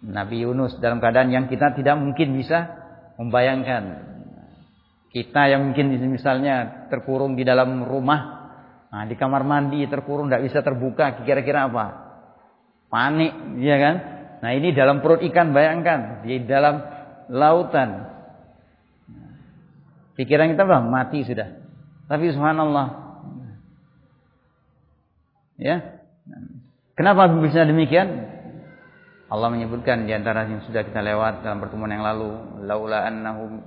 Nabi Yunus dalam keadaan yang kita tidak mungkin bisa membayangkan. Kita yang mungkin misalnya terkurung di dalam rumah, nah di kamar mandi terkurung tidak bisa terbuka, kira-kira apa? Panik, ya kan? Nah ini dalam perut ikan bayangkan di dalam lautan. Pikiran kita bah mati sudah. Tapi subhanallah. Ya. Kenapa bisa demikian? Allah menyebutkan di antara yang sudah kita lewat dalam pertemuan yang lalu, laula annahum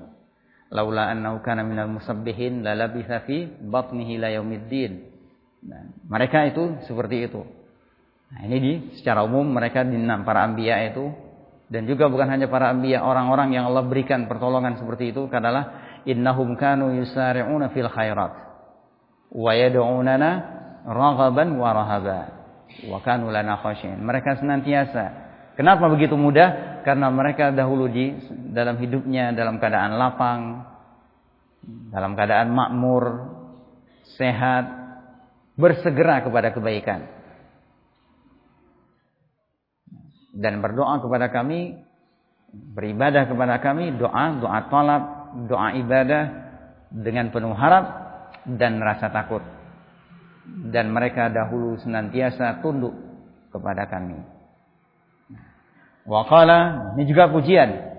laula annahu kana minal musabbihin la labitha fi batnihi la yaumiddin. Nah, mereka itu seperti itu. Nah, ini di secara umum mereka di para anbiya itu dan juga bukan hanya para anbiya, orang-orang yang Allah berikan pertolongan seperti itu adalah innahum kanu yusari'una fil khairat wa yad'unana raghaban wa rahaba wa kanu lana khashin. Mereka senantiasa Kenapa begitu mudah? Karena mereka dahulu di dalam hidupnya dalam keadaan lapang, dalam keadaan makmur, sehat, bersegera kepada kebaikan. Dan berdoa kepada kami, beribadah kepada kami, doa, doa talab, doa ibadah dengan penuh harap dan rasa takut. Dan mereka dahulu senantiasa tunduk kepada kami. Waqala ini juga pujian.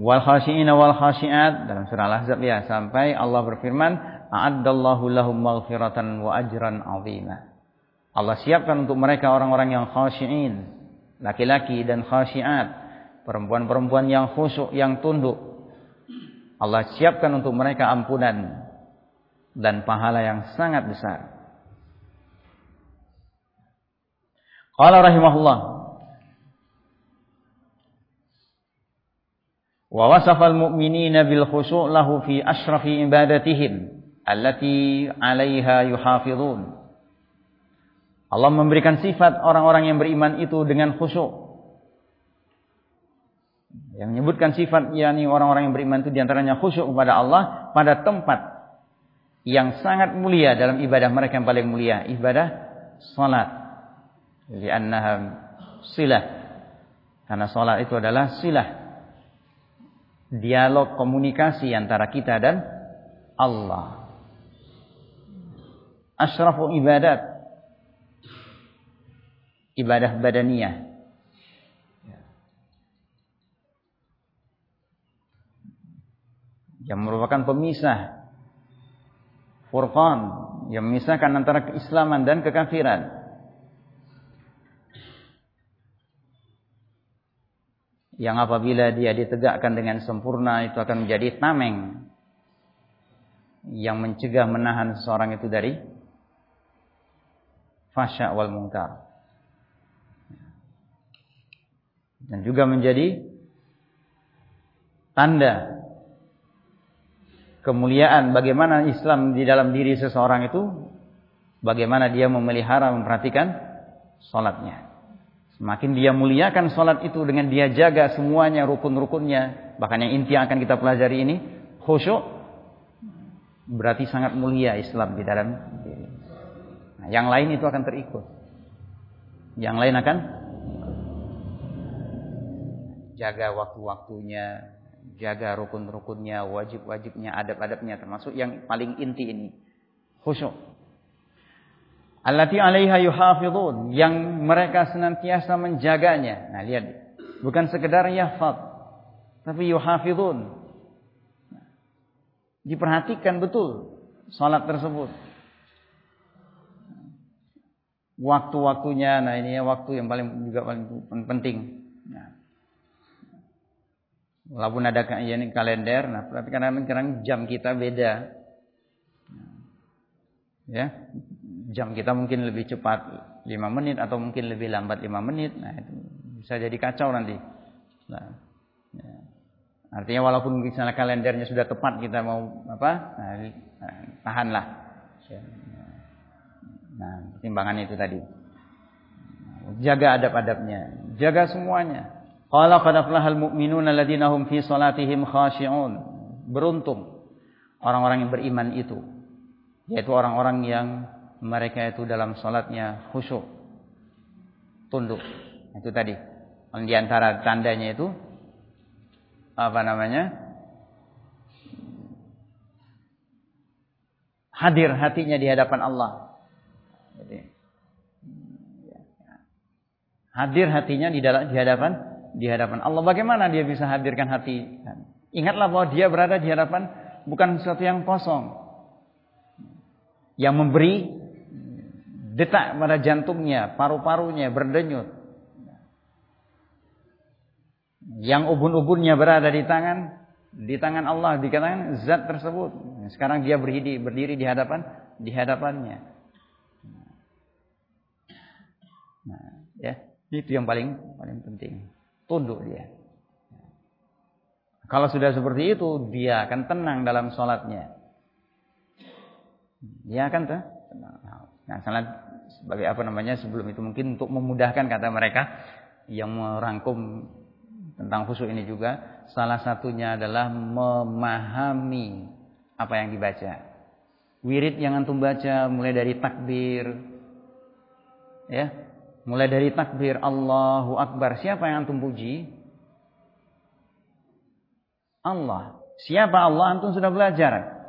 Wal khashiina wal khashiat dalam surah Al-Ahzab ya sampai Allah berfirman, "A'addallahu lahum maghfiratan wa ajran 'azima." Allah siapkan untuk mereka orang-orang yang khashiin, laki-laki dan khashiat, perempuan-perempuan yang khusyuk, yang tunduk. Allah siapkan untuk mereka ampunan dan pahala yang sangat besar. Qala rahimahullah Wa wasafal mu'minina bil khusyu' lahu fi ashrafi ibadatihim allati. Allah memberikan sifat orang-orang yang beriman itu dengan khusyuk. Yang menyebutkan sifat yakni orang-orang yang beriman itu di antaranya khusyuk kepada Allah pada tempat yang sangat mulia dalam ibadah mereka yang paling mulia, ibadah salat. Li'annaha silah. Karena salat itu adalah silah dialog komunikasi antara kita dan Allah. Asrafu ibadat. Ibadah badaniyah. Yang merupakan pemisah. Furqan. Yang memisahkan antara keislaman dan kekafiran. Yang apabila dia ditegakkan dengan sempurna itu akan menjadi tameng. Yang mencegah menahan seseorang itu dari fasya wal mungkar dan juga menjadi tanda kemuliaan bagaimana Islam di dalam diri seseorang itu bagaimana dia memelihara memperhatikan salatnya Semakin dia muliakan sholat itu dengan dia jaga semuanya rukun-rukunnya. Bahkan yang inti yang akan kita pelajari ini. Khusyuk. Berarti sangat mulia Islam di dalam. Nah, yang lain itu akan terikut. Yang lain akan jaga waktu-waktunya, jaga rukun-rukunnya, wajib-wajibnya, adab-adabnya termasuk yang paling inti ini. Khusyuk. Allati 'alaiha yuhafizun yang mereka senantiasa menjaganya. Nah, lihat. Bukan sekedar yahfaz, tapi yuhafizun. Diperhatikan betul salat tersebut. Waktu-waktunya, nah ini ya waktu yang paling juga paling penting. Nah. Walaupun ada ya ini kalender, nah tapi karena kadang jam kita beda. Ya, jam kita mungkin lebih cepat 5 menit atau mungkin lebih lambat 5 menit. Nah, itu bisa jadi kacau nanti. Nah, ya. Artinya walaupun misalnya kalendernya sudah tepat kita mau apa? Nah, nah tahanlah. Ya. Nah, pertimbangan itu tadi. Jaga adab-adabnya, jaga semuanya. Qala qad aflahal mu'minuna alladziina hum fi salatihim khashi'un. Beruntung orang-orang yang beriman itu, yaitu orang-orang yang mereka itu dalam salatnya khusyuk tunduk itu tadi di antara tandanya itu apa namanya hadir hatinya di hadapan Allah. Jadi, hadir hatinya di dalam di hadapan di hadapan Allah. Bagaimana dia bisa hadirkan hati? Ingatlah bahwa dia berada di hadapan bukan sesuatu yang kosong. Yang memberi detak pada jantungnya, paru-parunya berdenyut. Yang ubun-ubunnya berada di tangan di tangan Allah dikatakan zat tersebut. Sekarang dia berdiri berdiri di hadapan di hadapannya. Nah, ya, itu yang paling paling penting. Tunduk dia. Kalau sudah seperti itu, dia akan tenang dalam sholatnya. Dia akan tenang. Nah, salat sebagai apa namanya sebelum itu mungkin untuk memudahkan kata mereka yang merangkum tentang khusyuk ini juga salah satunya adalah memahami apa yang dibaca. Wirid yang antum baca mulai dari takbir ya, mulai dari takbir Allahu Akbar. Siapa yang antum puji? Allah. Siapa Allah antum sudah belajar.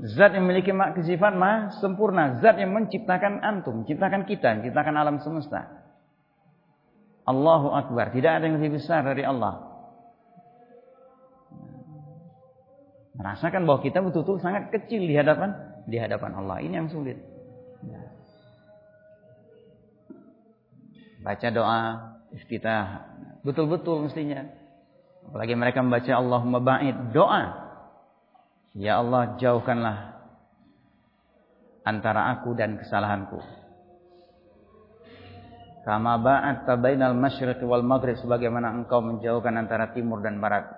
Zat yang memiliki sifat mah sempurna, zat yang menciptakan antum, menciptakan kita, menciptakan alam semesta. Allahu Akbar. Tidak ada yang lebih besar dari Allah. Merasakan bahwa kita betul-betul sangat kecil di hadapan di hadapan Allah. Ini yang sulit. Baca doa iftitah. Betul-betul mestinya. Apalagi mereka membaca Allahumma ba'id. Doa. Ya Allah jauhkanlah antara aku dan kesalahanku. Kama ba'at bainal masyriq wal maghrib sebagaimana engkau menjauhkan antara timur dan barat.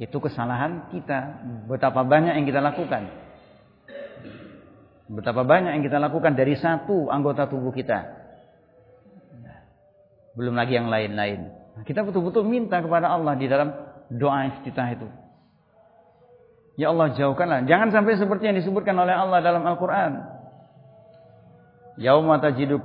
Itu kesalahan kita. Betapa banyak yang kita lakukan. Betapa banyak yang kita lakukan dari satu anggota tubuh kita. Belum lagi yang lain-lain. Kita betul-betul minta kepada Allah di dalam doa iftitah itu. Ya Allah jauhkanlah. Jangan sampai seperti yang disebutkan oleh Allah dalam Al-Quran. Yauma tajidu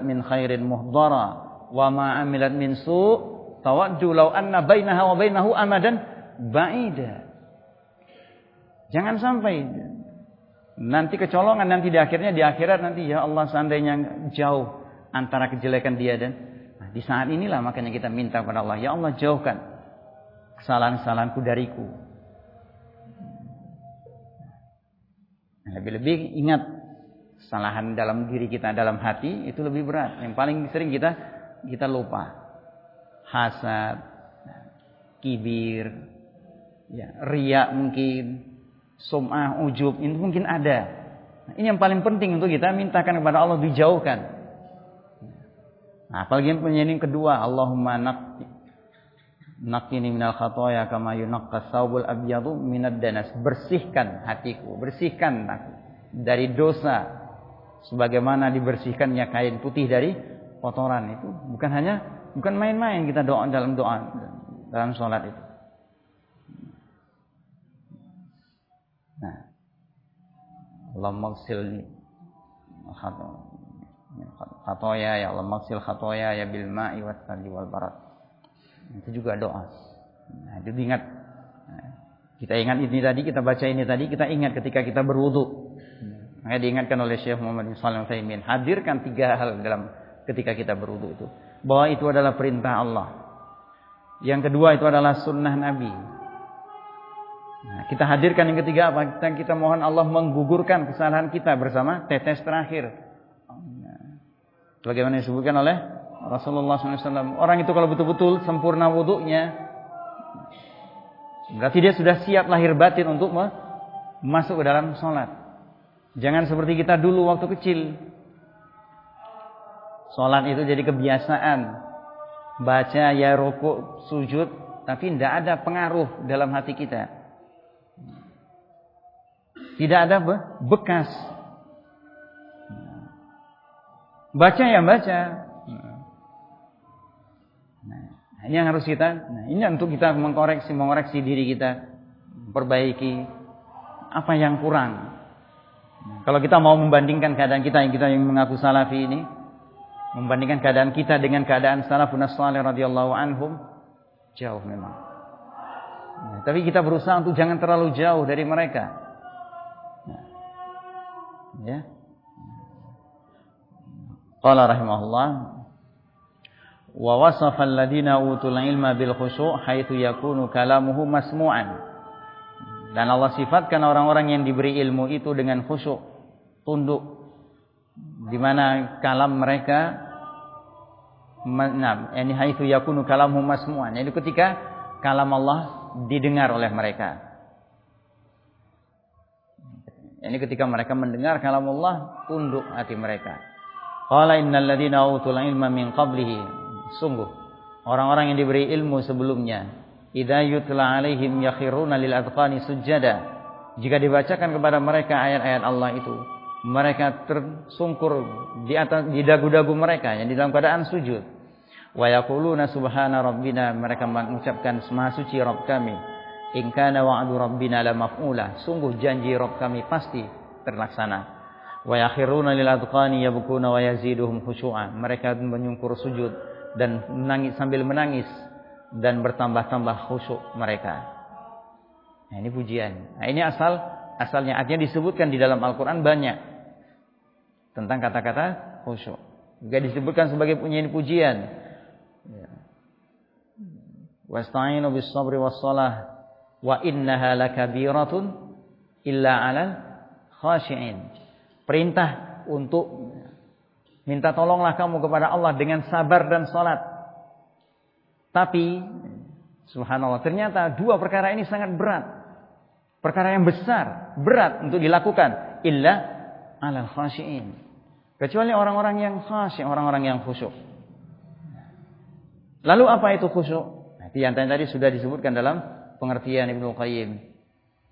min khairin muhdara wa ma min su' tawaddu law anna wa bainahu amadan ba'ida. Jangan sampai nanti kecolongan nanti di akhirnya di akhirat nanti ya Allah seandainya jauh antara kejelekan dia dan nah, di saat inilah makanya kita minta kepada Allah ya Allah jauhkan kesalahan-kesalahanku dariku. Lebih-lebih ingat kesalahan dalam diri kita dalam hati itu lebih berat. Yang paling sering kita kita lupa. Hasad, kibir, ya, riak mungkin, sum'ah, ujub, itu mungkin ada. Ini yang paling penting untuk kita mintakan kepada Allah dijauhkan. Nah, apalagi yang kedua, Allahumma naqti Nakini minal khatoya kama yunaqqa saubul abyadu minad danas. Bersihkan hatiku, bersihkan aku dari dosa sebagaimana dibersihkannya kain putih dari kotoran itu bukan hanya bukan main-main kita doa dalam doa dalam sholat itu. Nah, Allah magsil khatoya ya Allah magsil khatoya ya bil ma'i wal barat. Itu juga doa. Nah, itu ingat. Nah, kita ingat ini tadi, kita baca ini tadi, kita ingat ketika kita berwudu. Maka diingatkan oleh Syekh Muhammad bin Salim Taimin, hadirkan tiga hal dalam ketika kita berwudu itu. Bahwa itu adalah perintah Allah. Yang kedua itu adalah sunnah Nabi. Nah, kita hadirkan yang ketiga apa? Kita, kita mohon Allah menggugurkan kesalahan kita bersama tetes terakhir. Bagaimana disebutkan oleh Rasulullah SAW. Orang itu kalau betul-betul sempurna wudhunya, berarti dia sudah siap lahir batin untuk masuk ke dalam sholat. Jangan seperti kita dulu waktu kecil. Sholat itu jadi kebiasaan. Baca ya rokok, sujud. Tapi tidak ada pengaruh dalam hati kita. Tidak ada bekas. Baca ya baca. Nah, ini yang harus kita. Nah, ini untuk kita mengkoreksi, mengoreksi diri kita, perbaiki apa yang kurang. Kalau kita mau membandingkan keadaan kita yang kita yang mengaku salafi ini, membandingkan keadaan kita dengan keadaan salafun salih radhiyallahu anhum, jauh memang. Ya, tapi kita berusaha untuk jangan terlalu jauh dari mereka. Ya. Qala rahimahullah wa wasafa alladhina utul ilma bil khusyu' haitsu yakunu kalamuhu masmu'an. Dan Allah sifatkan orang-orang yang diberi ilmu itu dengan khusyuk, tunduk di mana kalam mereka nah, ini haitsu yakunu kalamuhu masmu'an. Jadi ketika kalam Allah didengar oleh mereka. Ini ketika mereka mendengar kalam Allah, tunduk hati mereka. Qala innal ladzina utul ilma min qablihi. Sungguh orang-orang yang diberi ilmu sebelumnya, idza alaihim yakhiruna lil adqani sujada. Jika dibacakan kepada mereka ayat-ayat Allah itu, mereka tersungkur di atas di dagu-dagu mereka yang di dalam keadaan sujud. Wa yaquluna subhana rabbina mereka mengucapkan maha suci Rabb kami In kana wa'du rabbina la maf'ula. Sungguh janji Rabb kami pasti terlaksana. Wa yakhiruna lil adqani yabkuna wa yaziduhum khusyu'a. Mereka menyungkur sujud dan menangis sambil menangis dan bertambah-tambah khusyuk mereka. Nah, ini pujian. Nah, ini asal asalnya artinya disebutkan di dalam Al-Qur'an banyak tentang kata-kata khusyuk. Juga disebutkan sebagai pujian-pujian. Ya. Wasta'inu bis sabri was salah wa innaha lakabiratun illa 'alal khashi'in. Perintah untuk minta tolonglah kamu kepada Allah dengan sabar dan salat. Tapi subhanallah ternyata dua perkara ini sangat berat. Perkara yang besar, berat untuk dilakukan illa 'alal khashi'in. Kecuali orang-orang yang khasyi, orang-orang yang khusyuk. Lalu apa itu khusyuk? Nah, yang tadi sudah disebutkan dalam pengertian Ibnu Qayyim.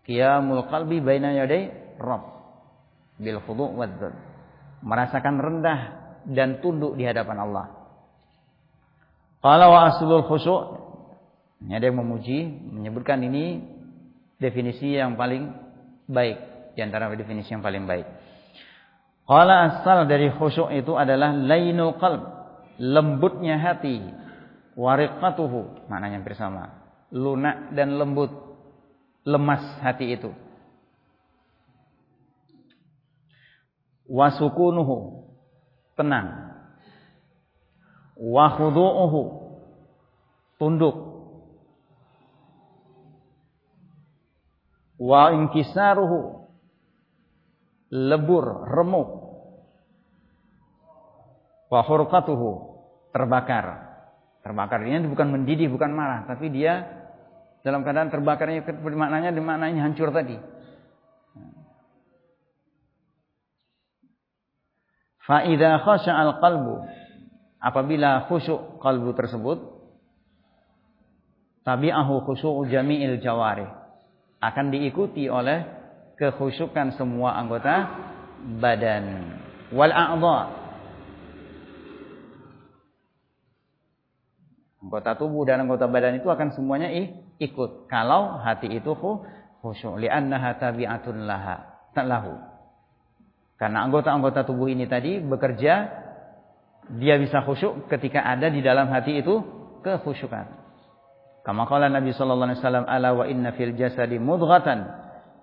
Qiyamul qalbi baina yaday Rabb bil khudu' wadzul. Merasakan rendah dan tunduk di hadapan Allah. Qala wa aslul khusyu' ini ada yang memuji, menyebutkan ini definisi yang paling baik di antara definisi yang paling baik. Qala asal dari khusyuk itu adalah lainul qalb, lembutnya hati, wariqatuhu, maknanya bersama lunak dan lembut, lemas hati itu. Wasukunuhu tenang. Wa khudu'uhu tunduk. Wa inkisaruhu lebur, remuk. Wa hurqatuhu terbakar. Terbakar ini bukan mendidih, bukan marah, tapi dia dalam keadaan terbakarnya maknanya maknanya hancur tadi. Fa idza khasha'al qalbu apabila khusyuk kalbu tersebut tabi'ahu khusyu'u jami'il jawari akan diikuti oleh kekhusyukan semua anggota badan wal a'dha Anggota tubuh dan anggota badan itu akan semuanya ikut. Kalau hati itu khusyuk. Li'annaha tabi'atun laha. Lahu. Karena anggota-anggota tubuh ini tadi bekerja. Dia bisa khusyuk ketika ada di dalam hati itu kekhusyukan. Kama qala Nabi sallallahu alaihi wasallam ala wa inna fil jasadi mudghatan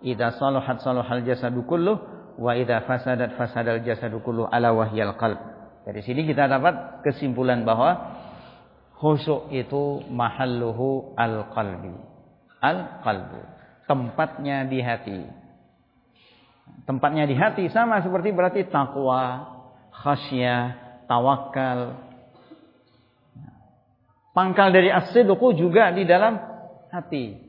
idza salahat salahal jasadu kulluh wa idza fasadat fasadal jasadu kulluh ala wahyal qalb. Dari sini kita dapat kesimpulan bahwa Khusyuk itu mahalluhu al-qalbi. Al-qalbu. Tempatnya di hati. Tempatnya di hati sama seperti berarti takwa, khasyah, tawakal. Pangkal dari as-sidqu juga di dalam hati.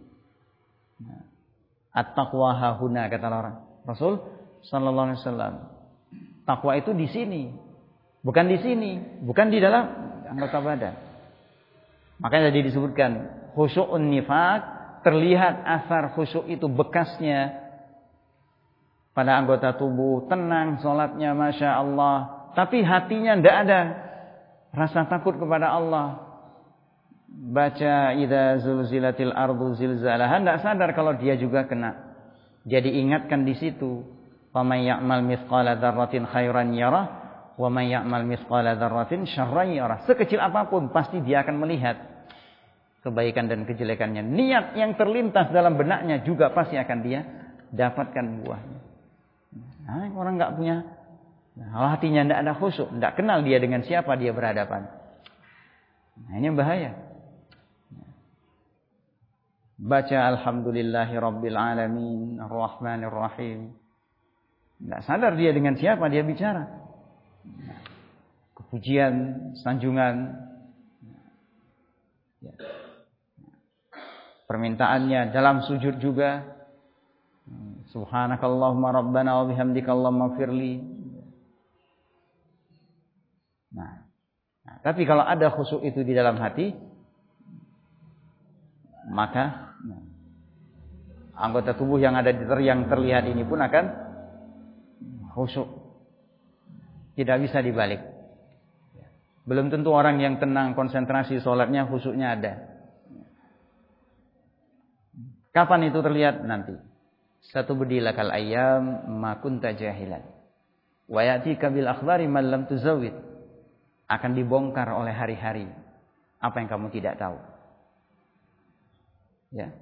At-taqwa hahuna kata orang. Rasul sallallahu alaihi wasallam. Takwa itu di sini, bukan di sini, bukan di dalam anggota badan. Makanya tadi disebutkan khusyukun nifak terlihat asar khusyuk itu bekasnya pada anggota tubuh tenang sholatnya masya Allah tapi hatinya tidak ada rasa takut kepada Allah baca ida zulzilatil ardu zilzalaha tidak sadar kalau dia juga kena jadi ingatkan di situ faman ya'mal mithqala dzarratin khairan yarah Wa may ya'mal mithqala dzarratin syarran. Sekecil apa pun pasti dia akan melihat. kebaikan dan kejelekannya. Niat yang terlintas dalam benaknya juga pasti akan dia dapatkan buahnya. Nah, orang nggak punya, nah, hatinya tidak ada khusyuk, tidak kenal dia dengan siapa dia berhadapan. Nah, ini bahaya. Baca Alhamdulillahi Rabbil Alamin. Tidak sadar dia dengan siapa dia bicara. Kepujian, sanjungan. Ya. Permintaannya dalam sujud juga Subhanakallahumma rabbana wa bihamdika Allahumma firli. Nah, nah, tapi kalau ada khusyuk itu di dalam hati, maka nah, anggota tubuh yang ada di ter yang terlihat ini pun akan khusyuk. Tidak bisa dibalik. Belum tentu orang yang tenang konsentrasi sholatnya khusyuknya ada. Kapan itu terlihat nanti? Satu bedilakal ayam ma kunta jahilan. Wa yatika bil akhbari man lam tuzawwid. Akan dibongkar oleh hari-hari apa yang kamu tidak tahu. Ya.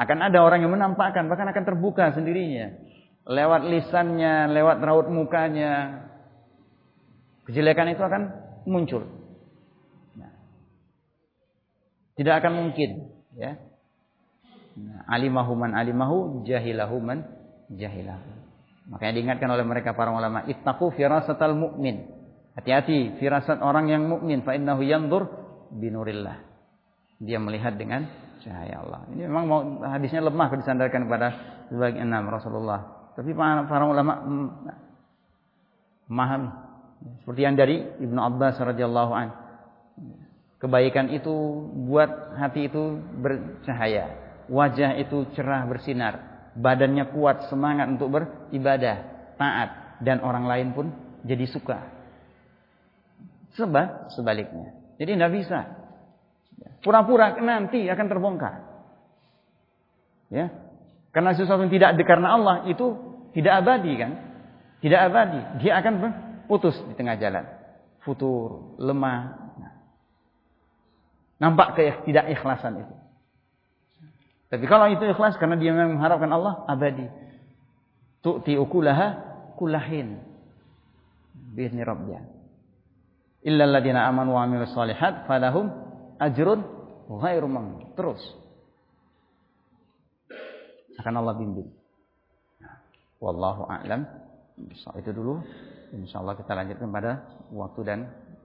Akan ada orang yang menampakkan bahkan akan terbuka sendirinya lewat lisannya, lewat raut mukanya. Kejelekan itu akan muncul. Nah. Tidak akan mungkin, ya alimahu man alimahu jahilahu man jahilahu. Makanya diingatkan oleh mereka para ulama, ittaqu firasatal mu'min. Hati-hati firasat orang yang mukmin fa innahu yanzur binurillah. Dia melihat dengan cahaya Allah. Ini memang mau hadisnya lemah disandarkan kepada sebagian enam Rasulullah. Tapi para, ulama memahami. Seperti yang dari Ibnu Abbas radhiyallahu an. Kebaikan itu buat hati itu bercahaya wajah itu cerah bersinar, badannya kuat semangat untuk beribadah, taat dan orang lain pun jadi suka. Sebab sebaliknya. Jadi tidak bisa. Pura-pura nanti akan terbongkar. Ya. Karena sesuatu yang tidak karena Allah itu tidak abadi kan? Tidak abadi. Dia akan putus di tengah jalan. Futur, lemah. Nampak tidak ikhlasan itu. Tapi kalau itu ikhlas karena dia memang mengharapkan Allah abadi. Tu'ti ukulaha kulahin. Biizni rabbiya. Illa alladhina amanu wa amilus salihat falahum ajrun ghairu. Terus. Akan Allah bimbing. Wallahu a'lam. Itu dulu. Insyaallah kita lanjutkan pada waktu dan